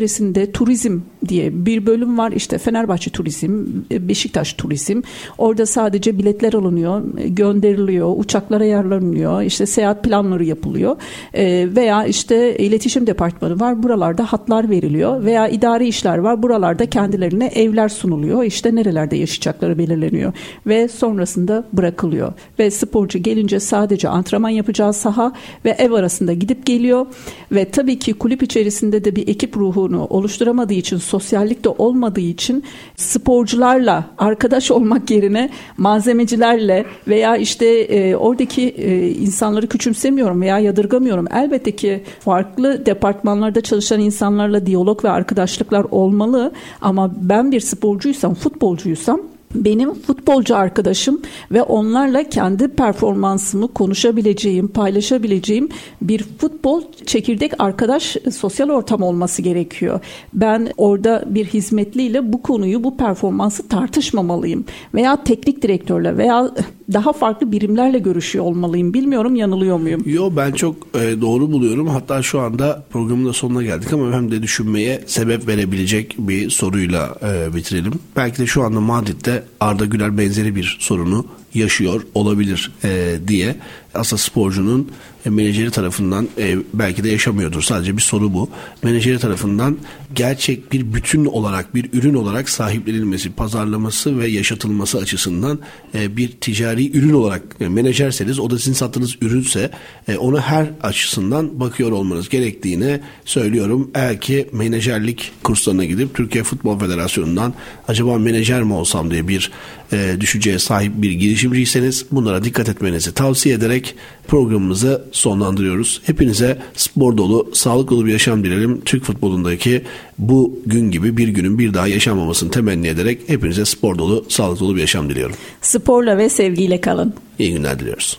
Speaker 4: turizm diye bir bölüm var. İşte Fenerbahçe Turizm, Beşiktaş Turizm. Orada sadece biletler alınıyor, gönderiliyor, uçaklara ayarlanıyor, işte seyahat planları yapılıyor. E, veya işte iletişim departmanı var. Buralarda hatlar veriliyor veya idari işler var. Buralarda kendilerine evler sunuluyor. İşte nerelerde yaşayacakları belirleniyor ve sonrasında bırakılıyor. Ve sporcu gelince sadece antrenman yapacağı saha ve ev arasında gidip geliyor ve tabii ki kulüp içerisinde de bir ekip ruhunu oluşturamadığı için sosyallik de olmadığı için sporcularla arkadaş olmak yerine malzemecilerle veya işte e, oradaki e, insanları küçümsemiyorum veya yadırgamıyorum. Elbette ki farklı departmanlarda çalışan insanlarla diyalog ve arkadaşlıklar olmalı ama ben bir sporcuysam, futbolcuysam benim futbolcu arkadaşım ve onlarla kendi performansımı konuşabileceğim, paylaşabileceğim bir futbol çekirdek arkadaş sosyal ortam olması gerekiyor. Ben orada bir hizmetliyle bu konuyu, bu performansı tartışmamalıyım veya teknik direktörle veya daha farklı birimlerle görüşüyor olmalıyım. Bilmiyorum yanılıyor muyum?
Speaker 3: Yo ben çok e, doğru buluyorum. Hatta şu anda programın da sonuna geldik ama hem de düşünmeye sebep verebilecek bir soruyla e, bitirelim. Belki de şu anda Madrid'de Arda Güler benzeri bir sorunu yaşıyor olabilir e, diye aslında sporcunun e, menajeri tarafından e, belki de yaşamıyordur sadece bir soru bu. Menajeri tarafından gerçek bir bütün olarak bir ürün olarak sahiplenilmesi, pazarlaması ve yaşatılması açısından e, bir ticari ürün olarak yani menajerseniz o da sizin sattığınız ürünse e, onu her açısından bakıyor olmanız gerektiğini söylüyorum. Eğer ki menajerlik kurslarına gidip Türkiye Futbol Federasyonu'ndan acaba menajer mi olsam diye bir e, düşünceye sahip bir girişimciyseniz bunlara dikkat etmenizi tavsiye ederek programımızı sonlandırıyoruz. Hepinize spor dolu, sağlık dolu bir yaşam dilerim. Türk futbolundaki bu gün gibi bir günün bir daha yaşanmamasını temenni ederek hepinize spor dolu, sağlık dolu bir yaşam diliyorum.
Speaker 4: Sporla ve sevgiyle kalın.
Speaker 3: İyi günler diliyoruz.